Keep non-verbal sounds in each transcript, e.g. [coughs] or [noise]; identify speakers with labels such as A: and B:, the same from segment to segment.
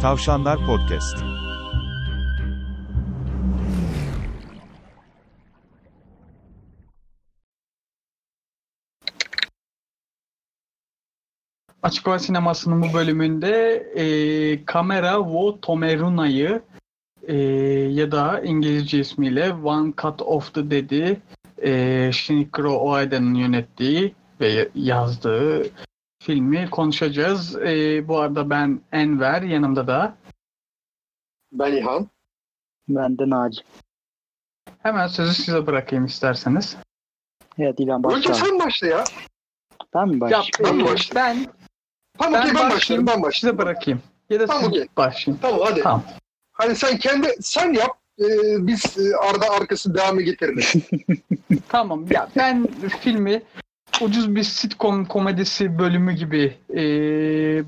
A: Tavşanlar Podcast.
B: Açık Hava Sineması'nın bu bölümünde e, Kamera Wo Tomeruna'yı e, ya da İngilizce ismiyle One Cut of the Dead'i e, Shinichiro Oeda'nın yönettiği ve yazdığı filmi konuşacağız. E, bu arada ben Enver, yanımda da
C: Ben İlhan.
D: Ben de Naci.
B: hemen sözü size bırakayım isterseniz.
D: Evet İlhan
C: Önce
D: başla.
C: sen başla ya.
D: Ben mi
B: Ya,
D: başlayayım?
C: Ben
B: e,
C: başlayayım.
B: ben
C: Tamam
B: Ben
C: okey ben
B: başlayayım.
C: Ben
B: size
C: başlarım.
B: bırakayım. Ya da
C: Tamam,
B: siz
C: okey.
B: başlayın.
C: Tamam hadi.
B: Tamam.
C: Hadi sen kendi sen yap. Ee, biz e, arada arkası devamı getiririz. [laughs]
B: Tamam ya ben filmi ucuz bir sitcom komedisi bölümü gibi e,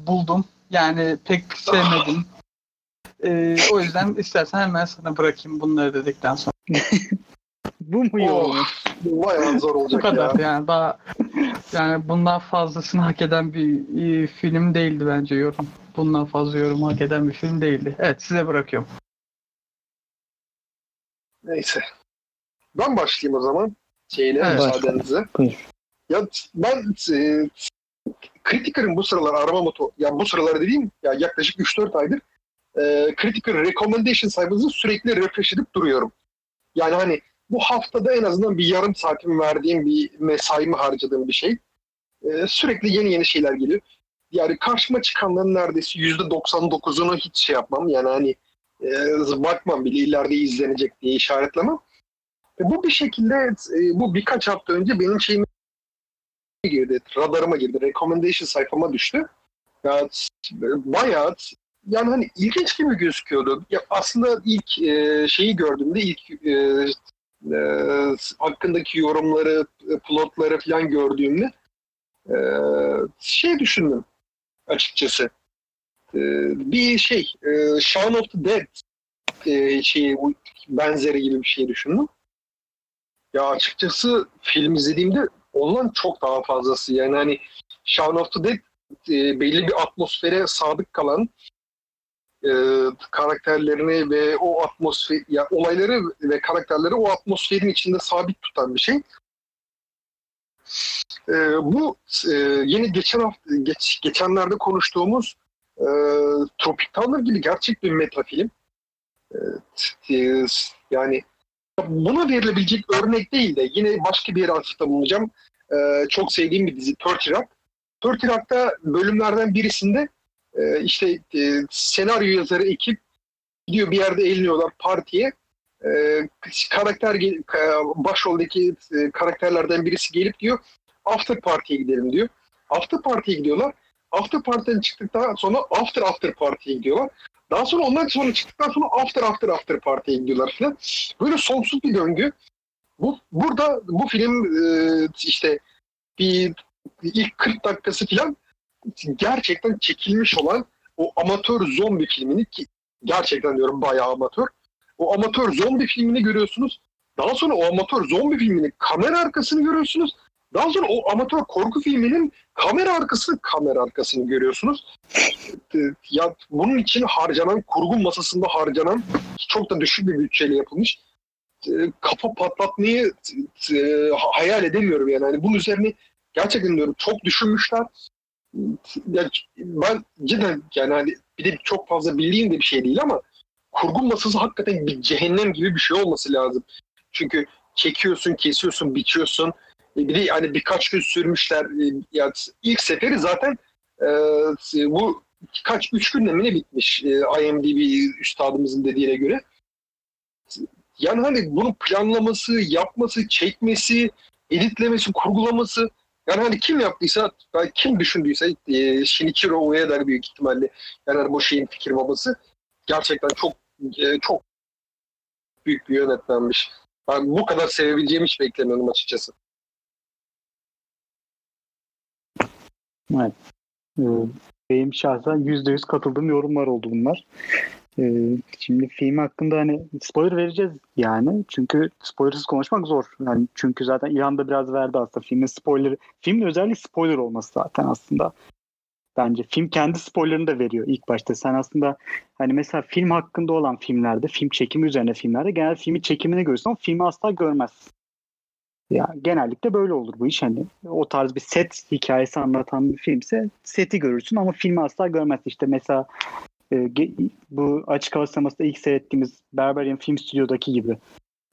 B: buldum. Yani pek sevmedim. E, o yüzden istersen hemen sana bırakayım bunları dedikten sonra. [laughs]
D: Bu mu
C: Oh, bu bayağı zor
B: Bu
C: olacak
B: kadar
C: ya.
B: yani daha yani bundan fazlasını hak eden bir e, film değildi bence yorum. Bundan fazla yorum hak eden bir film değildi. Evet size bırakıyorum.
C: Neyse. Ben başlayayım o zaman. Şeyle
B: Evet.
C: müsaadenizle.
D: Buyur.
C: Ya ben e, Critiker'ın bu sıralar arama motor, ya bu sıralar dediğim ya yaklaşık 3-4 aydır e, Critiker recommendation sayfasını sürekli refresh edip duruyorum. Yani hani bu haftada en azından bir yarım saatimi verdiğim bir mesaimi harcadığım bir şey. E, sürekli yeni yeni şeyler geliyor. Yani karşıma çıkanların neredeyse %99'unu hiç şey yapmam. Yani hani e, bakmam bile ileride izlenecek diye işaretlemem. E, bu bir şekilde e, bu birkaç hafta önce benim şeyim girdi, radarıma girdi, recommendation sayfama düştü. Ya bayağı yani hani ilginç gibi gözüküyordu. Ya aslında ilk e, şeyi gördüğümde ilk e, e, hakkındaki yorumları, plotları falan gördüğümde e, şey düşündüm açıkçası. E, bir şey, e, Shaun of the Dead e, şeyi, benzeri gibi bir şey düşündüm. Ya açıkçası film izlediğimde ondan çok daha fazlası. Yani hani Shaun of the Dead e, belli bir atmosfere sadık kalan e, karakterlerini ve o atmosfer ya olayları ve karakterleri o atmosferin içinde sabit tutan bir şey. E, bu e, yeni geçen hafta geç, geçenlerde konuştuğumuz e, Tropic Thunder gibi gerçek bir meta film. E, e, yani buna verilebilecek örnek değil de yine başka bir yere atıfta bulunacağım. Ee, çok sevdiğim bir dizi 30 Rock. 30 Rock'ta bölümlerden birisinde e, işte e, senaryo yazarı ekip gidiyor bir yerde eğleniyorlar partiye. E, karakter başroldeki e, karakterlerden birisi gelip diyor after party'ye gidelim diyor. After party'ye gidiyorlar. After party'den çıktıktan sonra after after party'ye gidiyorlar. Daha sonra ondan sonra çıktıktan sonra after after after party'ye gidiyorlar falan. Böyle sonsuz bir döngü. Bu burada bu film e, işte bir ilk 40 dakikası falan gerçekten çekilmiş olan o amatör zombi filmini ki gerçekten diyorum bayağı amatör. O amatör zombi filmini görüyorsunuz. Daha sonra o amatör zombi filminin kamera arkasını görüyorsunuz. Daha sonra o amatör korku filminin kamera arkası kamera arkasını görüyorsunuz. E, Ya bunun için harcanan kurgu masasında harcanan çok da düşük bir bütçeyle yapılmış e, kafa patlatmayı e, hayal edemiyorum yani. yani bunun üzerine gerçekten diyorum çok düşünmüşler. Ya, ben cidden yani hani bir de çok fazla bildiğim de bir şey değil ama kurgu masası hakikaten bir cehennem gibi bir şey olması lazım. Çünkü çekiyorsun, kesiyorsun, biçiyorsun. Bir de hani birkaç gün sürmüşler. E, ya ilk seferi zaten e, bu kaç üç günde mi ne bitmiş e, IMDb üstadımızın dediğine göre. Yani hani bunu planlaması, yapması, çekmesi, editlemesi, kurgulaması yani hani kim yaptıysa, yani kim düşündüyse e, Shinichiro Ueda büyük ihtimalle yani hani bu şeyin fikir babası gerçekten çok e, çok büyük bir yönetmenmiş. Ben bu kadar sevebileceğimi hiç beklemiyordum açıkçası.
D: Evet. Ee, benim şahsen %100 katıldığım yorumlar oldu bunlar. Ee, şimdi film hakkında hani spoiler vereceğiz yani. Çünkü spoilersız konuşmak zor. Yani çünkü zaten İlhan da biraz verdi aslında filmin spoiler. Filmin özelliği spoiler olması zaten aslında. Bence film kendi spoilerını da veriyor ilk başta. Sen aslında hani mesela film hakkında olan filmlerde, film çekimi üzerine filmlerde genel filmi çekimini görürsün ama filmi asla görmezsin. Ya genellikle böyle olur bu iş hani o tarz bir set hikayesi anlatan bir filmse seti görürsün ama filmi asla görmezsin. İşte mesela e, bu açık hava sinemasında ilk seyrettiğimiz Berberian Film Stüdyo'daki gibi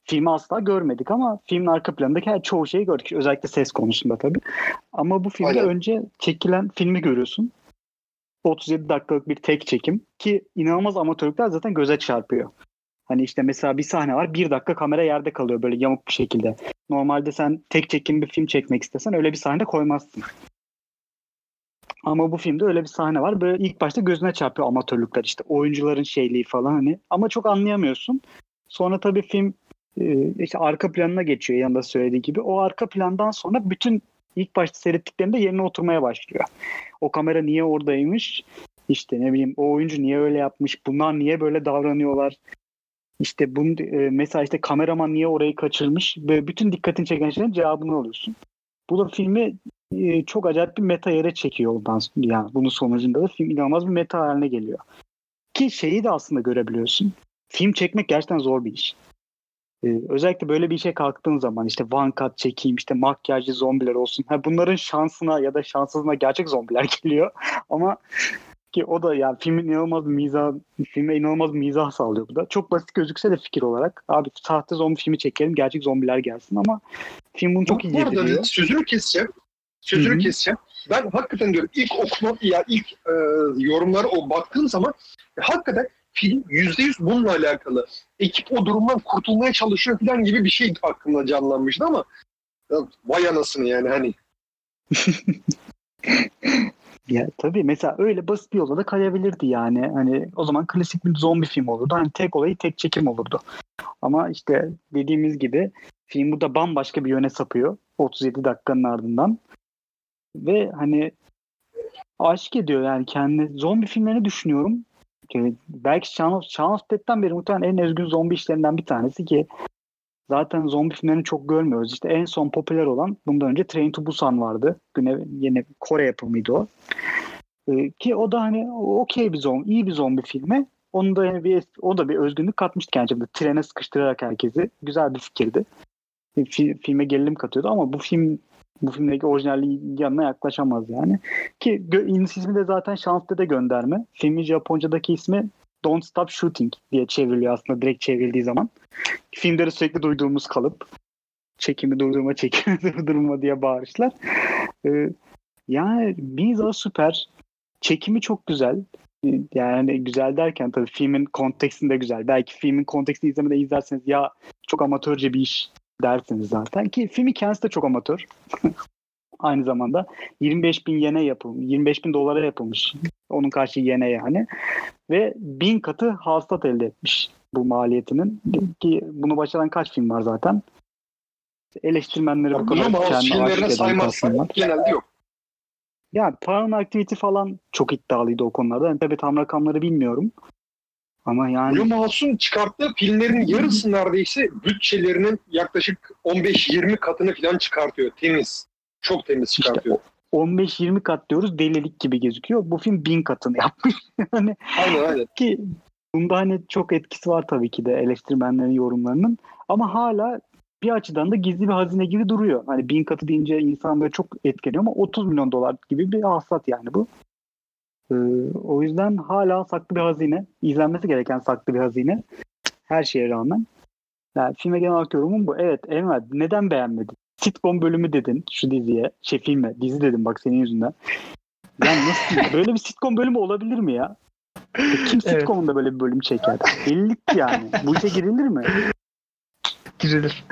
D: filmi asla görmedik ama filmin arka planındaki her çoğu şeyi gördük. Özellikle ses konusunda tabii. Ama bu filmde
C: Aynen.
D: önce çekilen filmi görüyorsun. 37 dakikalık bir tek çekim ki inanılmaz amatörlükler zaten göze çarpıyor. Hani işte mesela bir sahne var bir dakika kamera yerde kalıyor böyle yamuk bir şekilde. Normalde sen tek çekim bir film çekmek istesen öyle bir sahne koymazsın. Ama bu filmde öyle bir sahne var. Böyle ilk başta gözüne çarpıyor amatörlükler işte oyuncuların şeyliği falan hani. Ama çok anlayamıyorsun. Sonra tabii film e, işte arka planına geçiyor yanında söylediği gibi. O arka plandan sonra bütün ilk başta seyrettiklerinde yerine oturmaya başlıyor. O kamera niye oradaymış? İşte ne bileyim o oyuncu niye öyle yapmış? Bunlar niye böyle davranıyorlar? İşte bunu e, mesela işte kameraman niye orayı kaçırmış? Böyle bütün dikkatini çeken şeylerin cevabını alıyorsun. Bu da filmi e, çok acayip bir meta yere çekiyor ondan sonra. Yani bunun sonucunda da film inanılmaz bir meta haline geliyor. Ki şeyi de aslında görebiliyorsun. Film çekmek gerçekten zor bir iş. Ee, özellikle böyle bir işe kalktığın zaman işte one cut çekeyim işte makyajlı zombiler olsun. Ha, bunların şansına ya da şanssızlığına gerçek zombiler [laughs] geliyor. Ama ki o da yani filmin inanılmaz bir mizah, filme inanılmaz bir mizah sağlıyor bu da. Çok basit gözükse de fikir olarak. Abi sahte zombi filmi çekelim gerçek zombiler gelsin ama film bunu çok iyi yediriyor.
C: sözünü keseceğim. Sözünü
D: Hı hı.
C: keseceğim. Ben hakikaten diyorum ilk okuma ya ilk e, yorumlara o baktığım zaman e, hakikaten film yüzde yüz bununla alakalı. Ekip o durumdan kurtulmaya çalışıyor falan gibi bir şey aklımda canlanmıştı ama ya, vay anasını yani hani. [laughs]
D: Ya tabii mesela öyle basit bir yola da kayabilirdi yani. Hani o zaman klasik bir zombi film olurdu. Hani tek olayı tek çekim olurdu. Ama işte dediğimiz gibi film burada bambaşka bir yöne sapıyor. 37 dakikanın ardından. Ve hani aşık ediyor yani kendi zombi filmlerini düşünüyorum. Yani belki Shaun of, Shaun of Dead'den beri muhtemelen en özgün zombi işlerinden bir tanesi ki zaten zombi filmlerini çok görmüyoruz. İşte en son popüler olan bundan önce Train to Busan vardı. Güne, yine Kore yapımıydı o. Ee, ki o da hani okey bir zombi, iyi bir zombi filmi. Onun da yani bir, o da bir özgünlük katmıştı kendince. Trene sıkıştırarak herkesi. Güzel bir fikirdi. Fi- filme gerilim katıyordu ama bu film bu filmdeki orijinalliğin yanına yaklaşamaz yani. Ki gö- ismi de zaten şanslı de gönderme. Filmin Japonca'daki ismi Don't Stop Shooting diye çevriliyor aslında direkt çevrildiği zaman. Filmde de sürekli duyduğumuz kalıp. Çekimi durdurma, çekimi [laughs] durdurma diye bağırışlar. Ee, yani mizahı süper. Çekimi çok güzel. Yani güzel derken tabii filmin kontekstinde güzel. Belki filmin kontekstini izlemede izlerseniz ya çok amatörce bir iş dersiniz zaten. Ki filmi kendisi de çok amatör. [laughs] Aynı zamanda 25 bin yene yapılmış. 25 bin dolara yapılmış. Onun karşı yene yani. Ve bin katı hasılat elde etmiş bu maliyetinin. Ki bunu başaran kaç film var zaten. Eleştirmenleri bu kadar eden
C: saymazsak
D: kısımlar.
C: genelde yok.
D: Ya Paranormal Activity falan çok iddialıydı o konularda. Yani tabii tam rakamları bilmiyorum. Ama yani
C: Blumhouse'un çıkarttığı filmlerin yarısı neredeyse bütçelerinin yaklaşık 15-20 katını falan çıkartıyor. Temiz. Çok temiz çıkartıyor.
D: 15-20 kat diyoruz delilik gibi gözüküyor. Bu film bin katını yapmış. [laughs] yani
C: aynen aynen.
D: ki bunda hani çok etkisi var tabii ki de eleştirmenlerin yorumlarının. Ama hala bir açıdan da gizli bir hazine gibi duruyor. Hani bin katı deyince insan böyle çok etkileniyor ama 30 milyon dolar gibi bir hasılat yani bu. Ee, o yüzden hala saklı bir hazine. izlenmesi gereken saklı bir hazine. Her şeye rağmen. Yani filme genel olarak yorumum bu. Evet Enver neden beğenmedin? Sitcom bölümü dedin şu diziye. Şey filme. Dizi dedim bak senin yüzünden. Yani nasıl? böyle bir sitcom bölümü olabilir mi ya? Kim
B: Evet.
D: sitcom'da böyle bir bölüm çeker? Delilik yani. Bu işe girilir mi?
B: Girilir.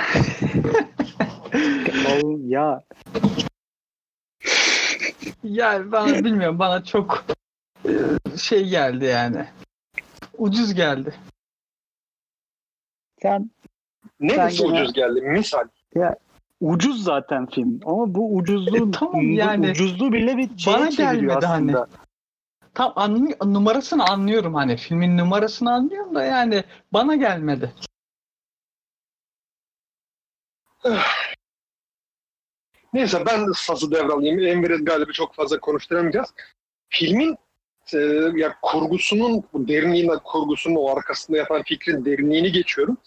D: Oğlum ya
B: Yani bana bilmiyorum bana çok e, şey geldi yani. Ucuz geldi.
D: sen Ben gene-
C: ucuz geldi? Misal.
D: Ucuz zaten film ama bu ucuzluğun
B: E, tamam yani.
D: ucuzluğu bile bir şeye
B: Bana gelmedi hani.
D: aslında.
B: Tam anlı- numarasını anlıyorum hani filmin numarasını anlıyorum da yani bana gelmedi. [sighs]
C: Neyse ben sazı devralayayım. Emre'yi galiba çok fazla konuşturamayacağız. filmin e, ya kurgusunun derinliğine, kurgusunun o arkasında yapan fikrin derinliğini geçiyorum.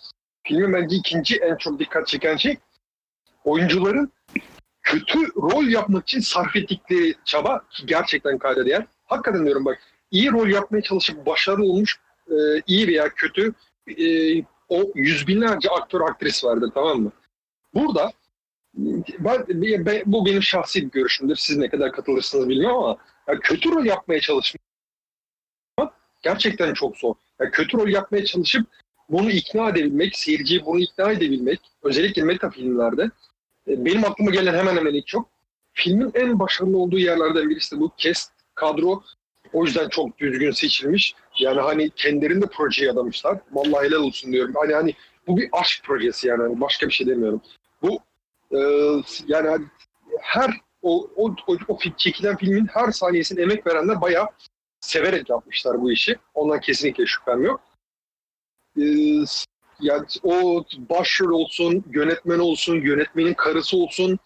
C: Filmin bence ikinci en çok dikkat çeken şey oyuncuların kötü rol yapmak için sarf ettikleri çaba ki gerçekten kayda değer. Hakikaten diyorum bak iyi rol yapmaya çalışıp başarılı olmuş e, iyi veya kötü e, o yüz binlerce aktör aktris vardır tamam mı? Burada ben, ben, bu benim şahsi bir görüşümdür. Siz ne kadar katılırsınız bilmiyorum ama ya kötü rol yapmaya çalışmak gerçekten çok zor. Ya kötü rol yapmaya çalışıp bunu ikna edebilmek, seyirciyi bunu ikna edebilmek, özellikle meta filmlerde benim aklıma gelen hemen hemen ilk çok. Filmin en başarılı olduğu yerlerden birisi de bu. Cast, kadro o yüzden çok düzgün seçilmiş. Yani hani kendilerinde projeyi adamışlar. Vallahi helal olsun diyorum. Hani hani bu bir aşk projesi yani. Hani başka bir şey demiyorum. Bu e, yani hani her o, o, o, o çekilen filmin her saniyesine emek verenler bayağı severek yapmışlar bu işi. Ondan kesinlikle şüphem yok. Ee, yani o başrol olsun, yönetmen olsun, yönetmenin karısı olsun,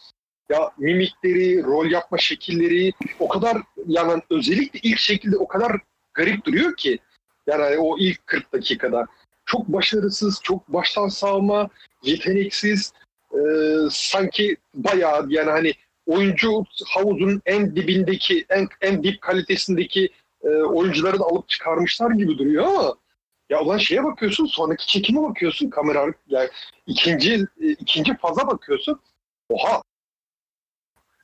C: ya mimikleri, rol yapma şekilleri o kadar yani özellikle ilk şekilde o kadar garip duruyor ki yani o ilk 40 dakikada. Çok başarısız, çok baştan sağma, yeteneksiz, e, sanki bayağı yani hani oyuncu havuzun en dibindeki, en, en dip kalitesindeki e, oyuncuları da alıp çıkarmışlar gibi duruyor ama ya ulan şeye bakıyorsun, sonraki çekime bakıyorsun, kamera yani ikinci e, ikinci faza bakıyorsun. Oha!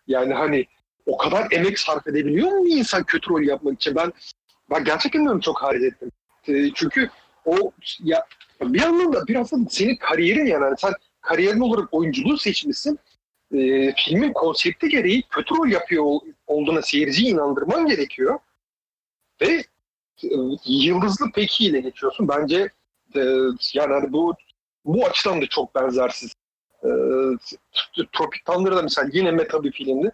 C: Yani hani o kadar emek sarf edebiliyor mu insan kötü rol yapmak için? Ben ben gerçekten çok hayret ettim. E, çünkü o ya bir anlamda biraz da senin kariyerin yani. yani sen kariyerin olarak oyunculuğu seçmişsin. E, filmin konsepti gereği kötü rol yapıyor olduğuna seyirciyi inandırman gerekiyor. Ve yıldızlı peki ile geçiyorsun. Bence e, yani hani bu bu açıdan da çok benzersiz. E, Tropic Thunder'da mesela yine meta bir filmdi.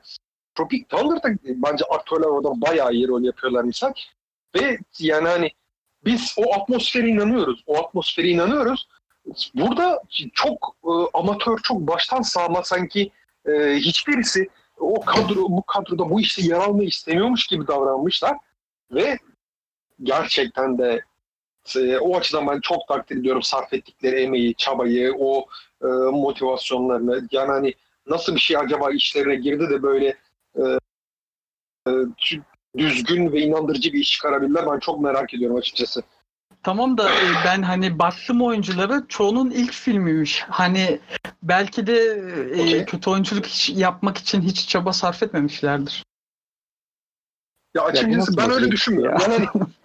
C: Tropic Thunder'da bence aktörler orada bayağı iyi rol yapıyorlar misal. Ve yani hani biz o atmosfere inanıyoruz. O atmosfere inanıyoruz. Burada çok e, amatör, çok baştan sağma sanki e, hiçbirisi o kadro bu kadroda bu işte yer almayı istemiyormuş gibi davranmışlar ve gerçekten de e, o açıdan ben çok takdir ediyorum sarf ettikleri emeği, çabayı, o e, motivasyonlarını. Yani hani nasıl bir şey acaba işlerine girdi de böyle e, e, düzgün ve inandırıcı bir iş çıkarabilirler. Ben çok merak ediyorum açıkçası.
B: Tamam da e, ben hani baktım oyunculara çoğunun ilk filmiymiş. Hani belki de e, okay. kötü oyunculuk hiç yapmak için hiç çaba sarf etmemişlerdir.
C: Ya açıkçası ben öyle düşünmüyorum. Ya. Yani [laughs]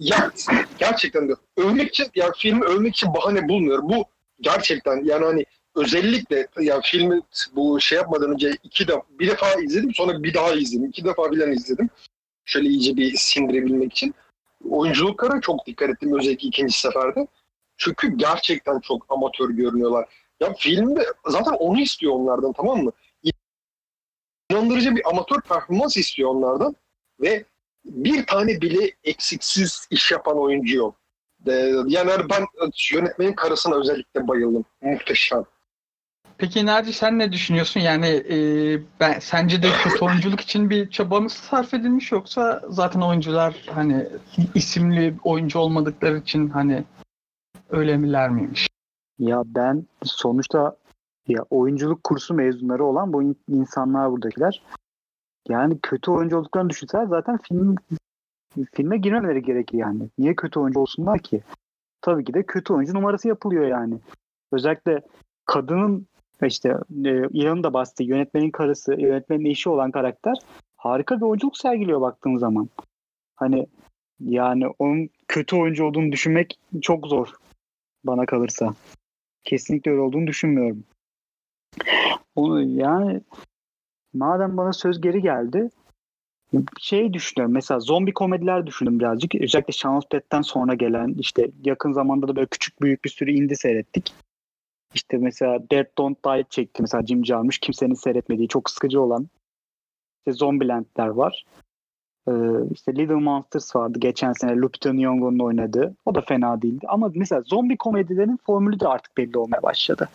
C: ya gerçekten de övmek için ya filmi övmek için bahane bulmuyorum. Bu gerçekten yani hani özellikle ya filmi bu şey yapmadan önce iki defa bir defa izledim sonra bir daha izledim. iki defa bilen izledim. Şöyle iyice bir sindirebilmek için. Oyunculuklara çok dikkat ettim özellikle ikinci seferde. Çünkü gerçekten çok amatör görünüyorlar. Ya filmde zaten onu istiyor onlardan tamam mı? İnandırıcı bir amatör performans istiyor onlardan ve bir tane bile eksiksiz iş yapan oyuncu yok. Yani ben yönetmenin karısına özellikle bayıldım. Muhteşem.
B: Peki Naci sen ne düşünüyorsun? Yani e, ben sence de kötü oyunculuk için bir çabamız sarf edilmiş yoksa zaten oyuncular hani isimli oyuncu olmadıkları için hani öyle miler miymiş?
D: Ya ben sonuçta ya oyunculuk kursu mezunları olan bu insanlar buradakiler. Yani kötü oyuncu olduklarını düşünseler zaten film filme girmemeleri gerekir yani. Niye kötü oyuncu olsunlar ki? Tabii ki de kötü oyuncu numarası yapılıyor yani. Özellikle kadının işte e, İran'ın da bahsettiği yönetmenin karısı, yönetmenin eşi olan karakter harika bir oyunculuk sergiliyor baktığın zaman. Hani yani onun kötü oyuncu olduğunu düşünmek çok zor bana kalırsa. Kesinlikle öyle olduğunu düşünmüyorum. Onu yani madem bana söz geri geldi şey düşünüyorum mesela zombi komediler düşündüm birazcık. Özellikle Shaun of Dead'den sonra gelen işte yakın zamanda da böyle küçük büyük bir sürü indie seyrettik. İşte mesela Dead Don't Die çekti mesela Jim Jarmusch kimsenin seyretmediği çok sıkıcı olan işte Zombieland'ler var. Ee, işte Little Monsters vardı geçen sene Lupita Nyong'o'nun oynadığı. O da fena değildi. Ama mesela zombi komedilerin formülü de artık belli olmaya başladı.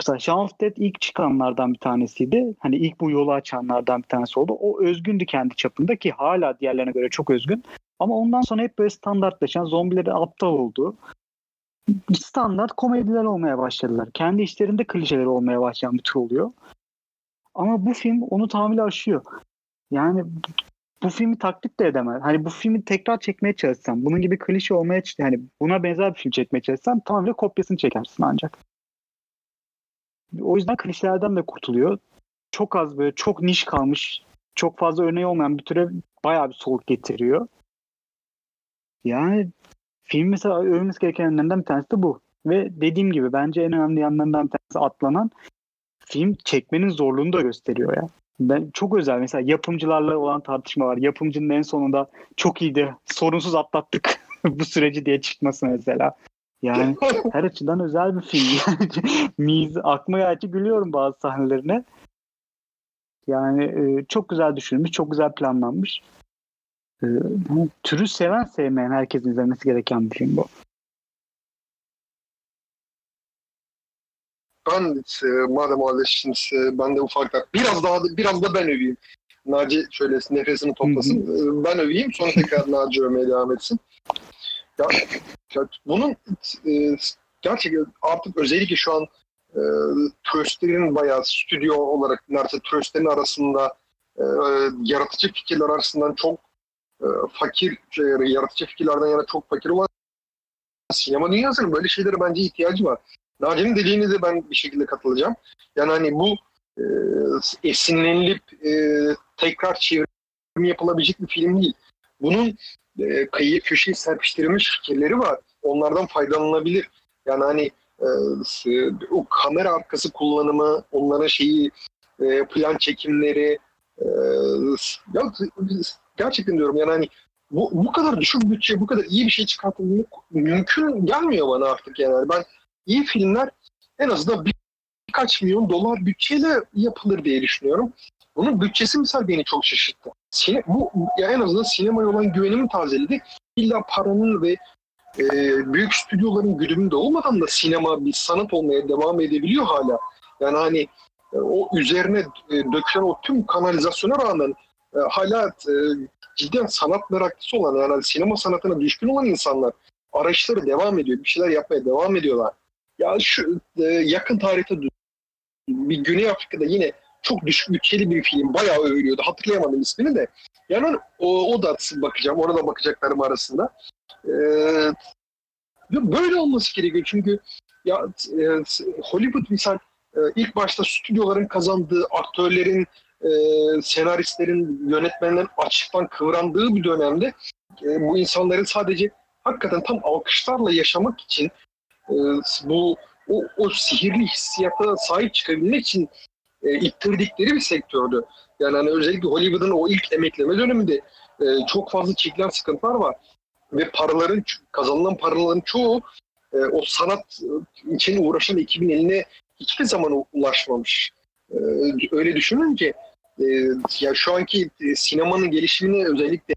D: Mesela Shaun Dead ilk çıkanlardan bir tanesiydi. Hani ilk bu yolu açanlardan bir tanesi oldu. O özgündü kendi çapında ki hala diğerlerine göre çok özgün. Ama ondan sonra hep böyle standartlaşan zombileri aptal oldu. Standart komediler olmaya başladılar. Kendi işlerinde klişeler olmaya başlayan bir tür oluyor. Ama bu film onu tamamıyla aşıyor. Yani bu filmi taklit de edemez. Hani bu filmi tekrar çekmeye çalışsan, bunun gibi klişe olmaya yani buna benzer bir film çekmeye çalışsan tamamıyla kopyasını çekersin ancak. O yüzden klişelerden de kurtuluyor. Çok az böyle çok niş kalmış, çok fazla örneği olmayan bir türe bayağı bir soğuk getiriyor. Yani film mesela övmemiz gereken yönlerinden bir tanesi de bu. Ve dediğim gibi bence en önemli yanlarından bir tanesi atlanan film çekmenin zorluğunu da gösteriyor ya. Ben çok özel mesela yapımcılarla olan tartışma var. Yapımcının en sonunda çok iyiydi. Sorunsuz atlattık [laughs] bu süreci diye çıkması mesela. Yani [laughs] her açıdan özel bir film. Yani [laughs] miz akma gerçi gülüyorum bazı sahnelerine. Yani e, çok güzel düşünülmüş, çok güzel planlanmış. E, türü seven sevmeyen herkesin izlemesi gereken bir film bu.
C: Ben e, madem şimdi e, ben de ufaktan biraz daha biraz da ben öveyim. Naci şöyle nefesini toplasın. E, ben öveyim sonra tekrar Naci övmeye devam etsin. Ya, ya bunun e, gerçekten artık özellikle şu an e, turistlerin bayağı stüdyo olarak neredeyse turistlerin arasında e, yaratıcı fikirler arasından çok e, fakir, şey, yaratıcı fikirlerden yana çok fakir olan sinema dünyasının böyle şeylere bence ihtiyacı var. Naci'nin dediğine de ben bir şekilde katılacağım. Yani hani bu e, esinlenilip e, tekrar çevrim yapılabilecek bir film değil. Bunun e, kıyıya köşeye serpiştirilmiş fikirleri var. Onlardan faydalanılabilir. Yani hani e, o kamera arkası kullanımı, onların şeyi, e, plan çekimleri, e, ya, gerçekten diyorum yani hani bu, bu kadar düşük bütçe, bu kadar iyi bir şey çıkartılmak mümkün gelmiyor bana artık yani. Ben iyi filmler en azından bir, birkaç milyon dolar bütçeyle yapılır diye düşünüyorum. Bunun bütçesi misal beni çok şaşırttı. Sine, bu ya en azından sinemaya olan güvenimi tazeledi. İlla paranın ve e, büyük stüdyoların güdümünde olmadan da sinema bir sanat olmaya devam edebiliyor hala. Yani hani e, o üzerine e, dökülen o tüm kanalizasyona rağmen e, hala e, cidden sanat meraklısı olan yani sinema sanatına düşkün olan insanlar arayışları devam ediyor. Bir şeyler yapmaya devam ediyorlar. Ya şu e, yakın tarihte bir Güney Afrika'da yine çok düşük bütçeli bir film. Bayağı övülüyordu. Hatırlayamadım ismini de. Yani o, o da bakacağım. Orada bakacaklarım arasında. Ee, böyle olması gerekiyor. Çünkü ya e, Hollywood misal e, ilk başta stüdyoların kazandığı, aktörlerin, e, senaristlerin, yönetmenlerin açıktan kıvrandığı bir dönemde e, bu insanların sadece hakikaten tam alkışlarla yaşamak için e, bu o, o sihirli hissiyata sahip çıkabilmek için e, ittirdikleri bir sektördü. Yani hani özellikle Hollywood'un o ilk emekleme döneminde e, çok fazla çekilen sıkıntılar var. Ve paraların, kazanılan paraların çoğu e, o sanat e, için uğraşan ekibin eline hiçbir zaman ulaşmamış. E, öyle düşününce e, ya şu anki e, sinemanın gelişimini özellikle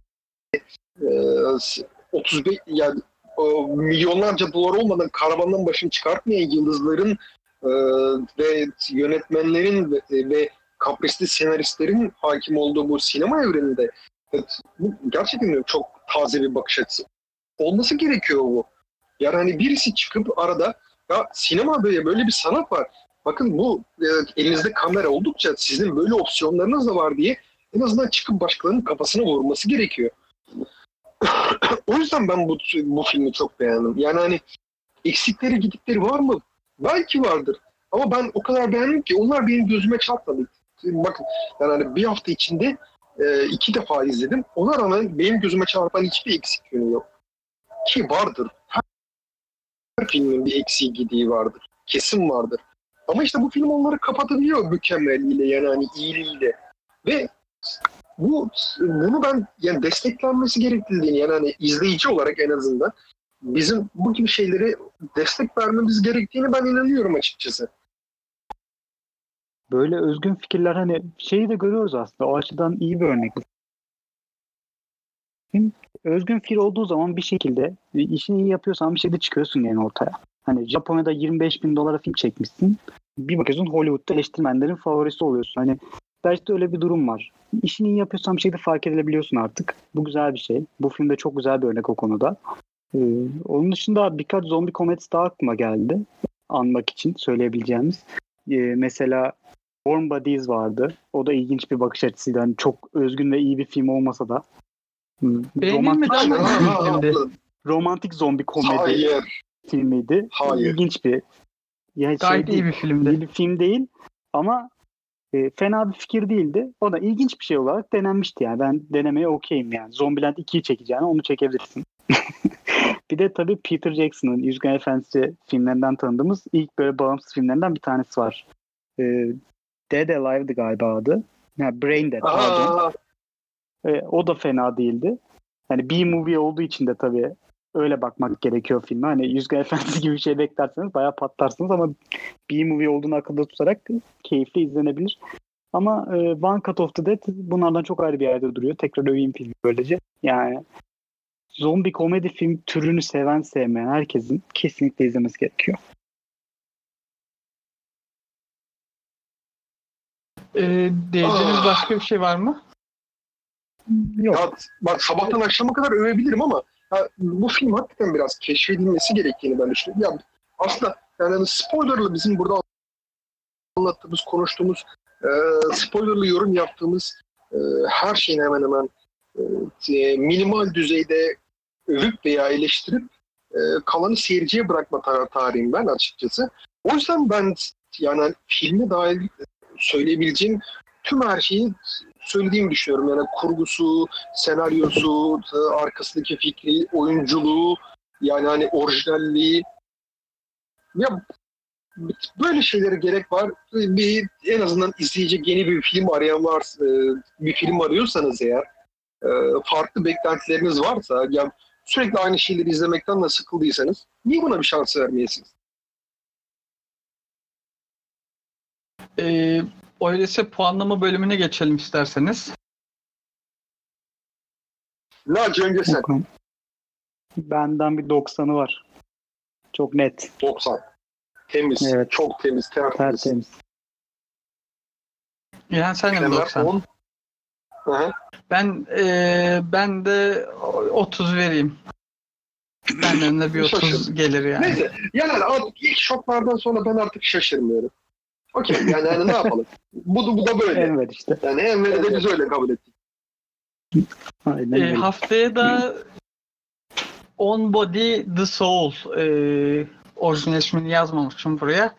C: e, 35 yani milyonlarca dolar olmadan karavandan başını çıkartmayan yıldızların e, ve yönetmenlerin ve, ve kaprisli senaristlerin hakim olduğu bu sinema evreninde gerçekten çok taze bir bakış açısı. Olması gerekiyor bu. Yani hani birisi çıkıp arada ya sinema böyle böyle bir sanat var. Bakın bu e, elinizde kamera oldukça sizin böyle opsiyonlarınız da var diye en azından çıkıp başkalarının kafasına vurması gerekiyor. [coughs] o yüzden ben bu, bu filmi çok beğendim. Yani hani eksikleri gidikleri var mı? Belki vardır. Ama ben o kadar beğendim ki onlar benim gözüme çarpmadı. Bakın yani hani bir hafta içinde e, iki defa izledim. Ona rağmen benim gözüme çarpan hiçbir eksik yönü yok. Ki vardır. Her filmin bir eksiği gidiği vardır. Kesin vardır. Ama işte bu film onları kapatabiliyor mükemmeliyle yani hani iyiliğiyle. Ve bu bunu ben yani desteklenmesi gerektiğini yani hani izleyici olarak en azından bizim bu gibi şeyleri destek vermemiz gerektiğini ben inanıyorum açıkçası.
D: Böyle özgün fikirler hani şeyi de görüyoruz aslında. O açıdan iyi bir örnek. Özgün fikir olduğu zaman bir şekilde işini iyi yapıyorsan bir şeyde çıkıyorsun yani ortaya. Hani Japonya'da 25 bin dolara film çekmişsin. bir bakıyorsun Hollywood'da eleştirmenlerin favorisi oluyorsun. Hani belki de öyle bir durum var. İşini iyi yapıyorsan bir şekilde fark edilebiliyorsun artık. Bu güzel bir şey. Bu filmde çok güzel bir örnek o konuda. Ee, onun dışında birkaç zombi komedisi daha aklıma geldi. Anmak için söyleyebileceğimiz. Ee, mesela Warm Bodies vardı. O da ilginç bir bakış açısıydı. Hani çok özgün ve iyi bir film olmasa da. Hmm,
B: Beğenilmedi
D: romantik,
B: ama
D: romantik zombi komedi
C: Hayır.
D: filmiydi.
C: Hayır.
D: İlginç bir ya
B: Gayet
D: şey
B: iyi bir
D: değil,
B: filmdi.
D: iyi bir film değil ama e, fena bir fikir değildi. O da ilginç bir şey olarak denenmişti yani. Ben denemeye okeyim yani. Zombieland 2'yi çekeceğine onu çekebilirsin. [laughs] bir de tabii Peter Jackson'ın Yüzgen Efendisi filmlerinden tanıdığımız ilk böyle bağımsız filmlerinden bir tanesi var. E, Dead Alive'dı galiba adı. Ha, Brain Dead pardon. E, o da fena değildi. Hani B-movie olduğu için de tabii öyle bakmak gerekiyor filme. Hani Yüzgen Efendisi gibi bir şey beklerseniz bayağı patlarsınız ama B-movie olduğunu akılda tutarak keyifli izlenebilir. Ama e, One Cut of the Dead bunlardan çok ayrı bir yerde duruyor. Tekrar öveyim filmi böylece. Yani zombi komedi film türünü seven sevmeyen herkesin kesinlikle izlemesi gerekiyor.
B: Ee, diyeceğiniz
C: Ah.
B: başka bir şey var mı?
D: Yok.
C: ya, bak sabahtan akşama kadar övebilirim ama ya, bu film hakikaten biraz keşfedilmesi gerektiğini ben düşünüyorum. Ya, aslında yani hani spoilerlı bizim burada anlattığımız, konuştuğumuz, e, spoilerlı yorum yaptığımız e, her şeyin hemen hemen e, minimal düzeyde övüp veya eleştirip e, kalanı seyirciye bırakma taraftarıyım ben açıkçası. O yüzden ben yani filme dair söyleyebileceğim tüm her şeyi söylediğimi düşünüyorum. Yani kurgusu, senaryosu, e, arkasındaki fikri, oyunculuğu, yani hani orijinalliği. Ya böyle şeylere gerek var. Bir en azından izleyecek yeni bir film arayan var, e, bir film arıyorsanız eğer, e, farklı beklentileriniz varsa, yani sürekli aynı şeyleri izlemekten de sıkıldıysanız, niye buna bir şans vermeyesiniz?
B: Ee, öyleyse puanlama bölümüne geçelim isterseniz.
C: Naci önce sen,
D: Okan. Benden bir 90'ı var. Çok net.
C: 90. Temiz,
D: Evet.
C: çok temiz, tertemiz.
D: Tertemiz.
B: Yani sen de mi
C: Kemer
B: 90?
C: 10. Hı hı.
B: Ben ee, ben de 30 vereyim. Benden de bir 30
C: Şaşırdım.
B: gelir yani.
C: Neyse yani ilk şoklardan sonra ben artık şaşırmıyorum. Okey yani, yani ne yapalım? Bu, da- bu da böyle.
D: Enver işte.
C: Yani Enver'i de biz öyle kabul ettik.
D: Aynen
B: Ee,
D: öyle.
B: haftaya da On Body The Soul ee, orijinal ismini yazmamışım buraya.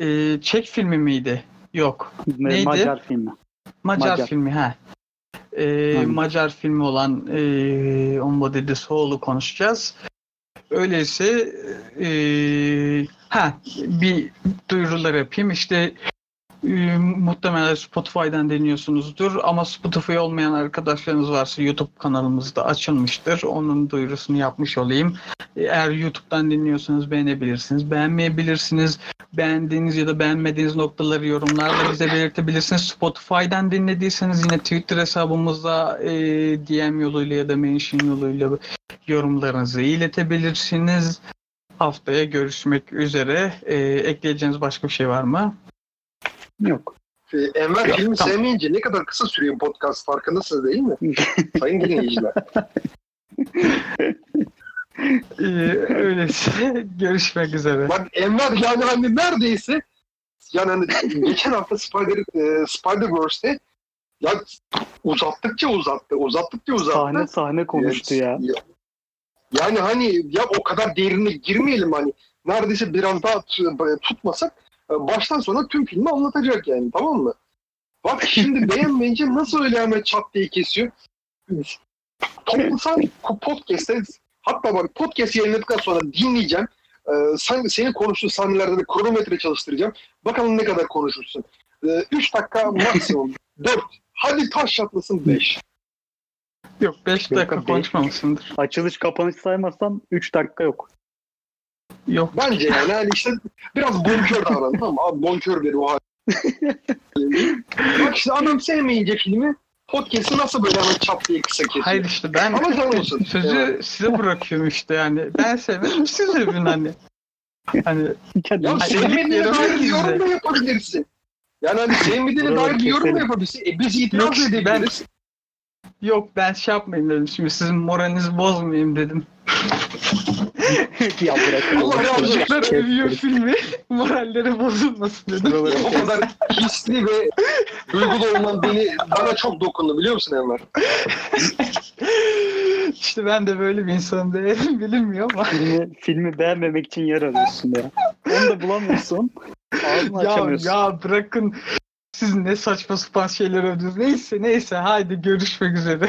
B: Ee, Çek filmi miydi? Yok. neydi?
D: Macar filmi.
B: Macar,
D: Macar.
B: filmi ha.
D: Aynen.
B: Macar filmi olan ee, On Body The Soul'u konuşacağız. Öyleyse ee, ha bir duyurular yapayım. İşte muhtemelen Spotify'dan dinliyorsunuzdur ama Spotify olmayan arkadaşlarınız varsa YouTube kanalımızda açılmıştır. Onun duyurusunu yapmış olayım. Eğer YouTube'dan dinliyorsanız beğenebilirsiniz. Beğenmeyebilirsiniz. Beğendiğiniz ya da beğenmediğiniz noktaları yorumlarla bize belirtebilirsiniz. Spotify'dan dinlediyseniz yine Twitter hesabımızda e, DM yoluyla ya da mention yoluyla yorumlarınızı iletebilirsiniz. Haftaya görüşmek üzere. E, ekleyeceğiniz başka bir şey var mı?
D: Yok.
C: Ee, Enver
B: Yok,
C: filmi
B: tamam.
C: sevmeyince ne kadar kısa sürüyor podcast farkındasınız değil mi? [laughs] Sayın dinleyiciler.
B: Ee, öyleyse görüşmek üzere.
C: Bak Enver yani hani neredeyse yani hani [laughs] geçen hafta Spider, e, Spider-Verse'te ya uzattıkça uzattı, uzattıkça uzattı.
D: Sahne sahne konuştu ya.
C: Yani hani ya o kadar derine girmeyelim hani. Neredeyse biraz daha tutmasak baştan sona tüm filmi anlatacak yani tamam mı? Bak şimdi [laughs] beğenmeyince nasıl öyle hemen çat diye kesiyor. Toplasan podcast'te hatta bak podcast yayınladıktan sonra dinleyeceğim. Ee, sen, senin konuştuğun sahnelerde de kronometre çalıştıracağım. Bakalım ne kadar konuşursun. 3 dakika maksimum. [laughs] 4. Hadi taş çatlasın 5.
B: Yok 5
D: Yok,
B: dakika konuşmamışsındır.
D: Açılış kapanış saymazsam 3 dakika yok.
B: Yok.
C: Bence yani hani işte biraz bonkör davran tamam mı? Abi bonkör biri o hal. Bak işte adam sevmeyince filmi podcast'ı nasıl böyle hemen çat diye kısa kesiyor.
B: Hayır işte ben
C: Ama can olsun.
B: sözü
C: Evet.
B: size bırakıyorum işte yani. Ben sevmedim siz övün hani. Hani
C: Ya sevmediğine dair bir yorum da yapabilirsin. Yani hani sevmediğine dair bir yorum da yapabilirsin. E biz itiraz
B: Yok,
C: edebiliriz.
B: yok ben şey yapmayayım dedim. Şimdi sizin moralinizi bozmayayım dedim.
D: Ya bırak.
C: Allah razı olsun.
B: Filmi. Moralleri bozulmasın dedim.
C: O kadar hisli ve duygulu olman beni bana çok dokundu biliyor musun Enver? [laughs]
B: işte ben de böyle bir insanım değilim bilinmiyor ama.
D: filmi, filmi beğenmemek için yer arıyorsun ya. Onu da bulamıyorsun. Ağzını
B: ya,
D: açamıyorsun.
B: ya bırakın siz ne saçma sapan şeyler övdünüz. Neyse neyse haydi görüşmek üzere.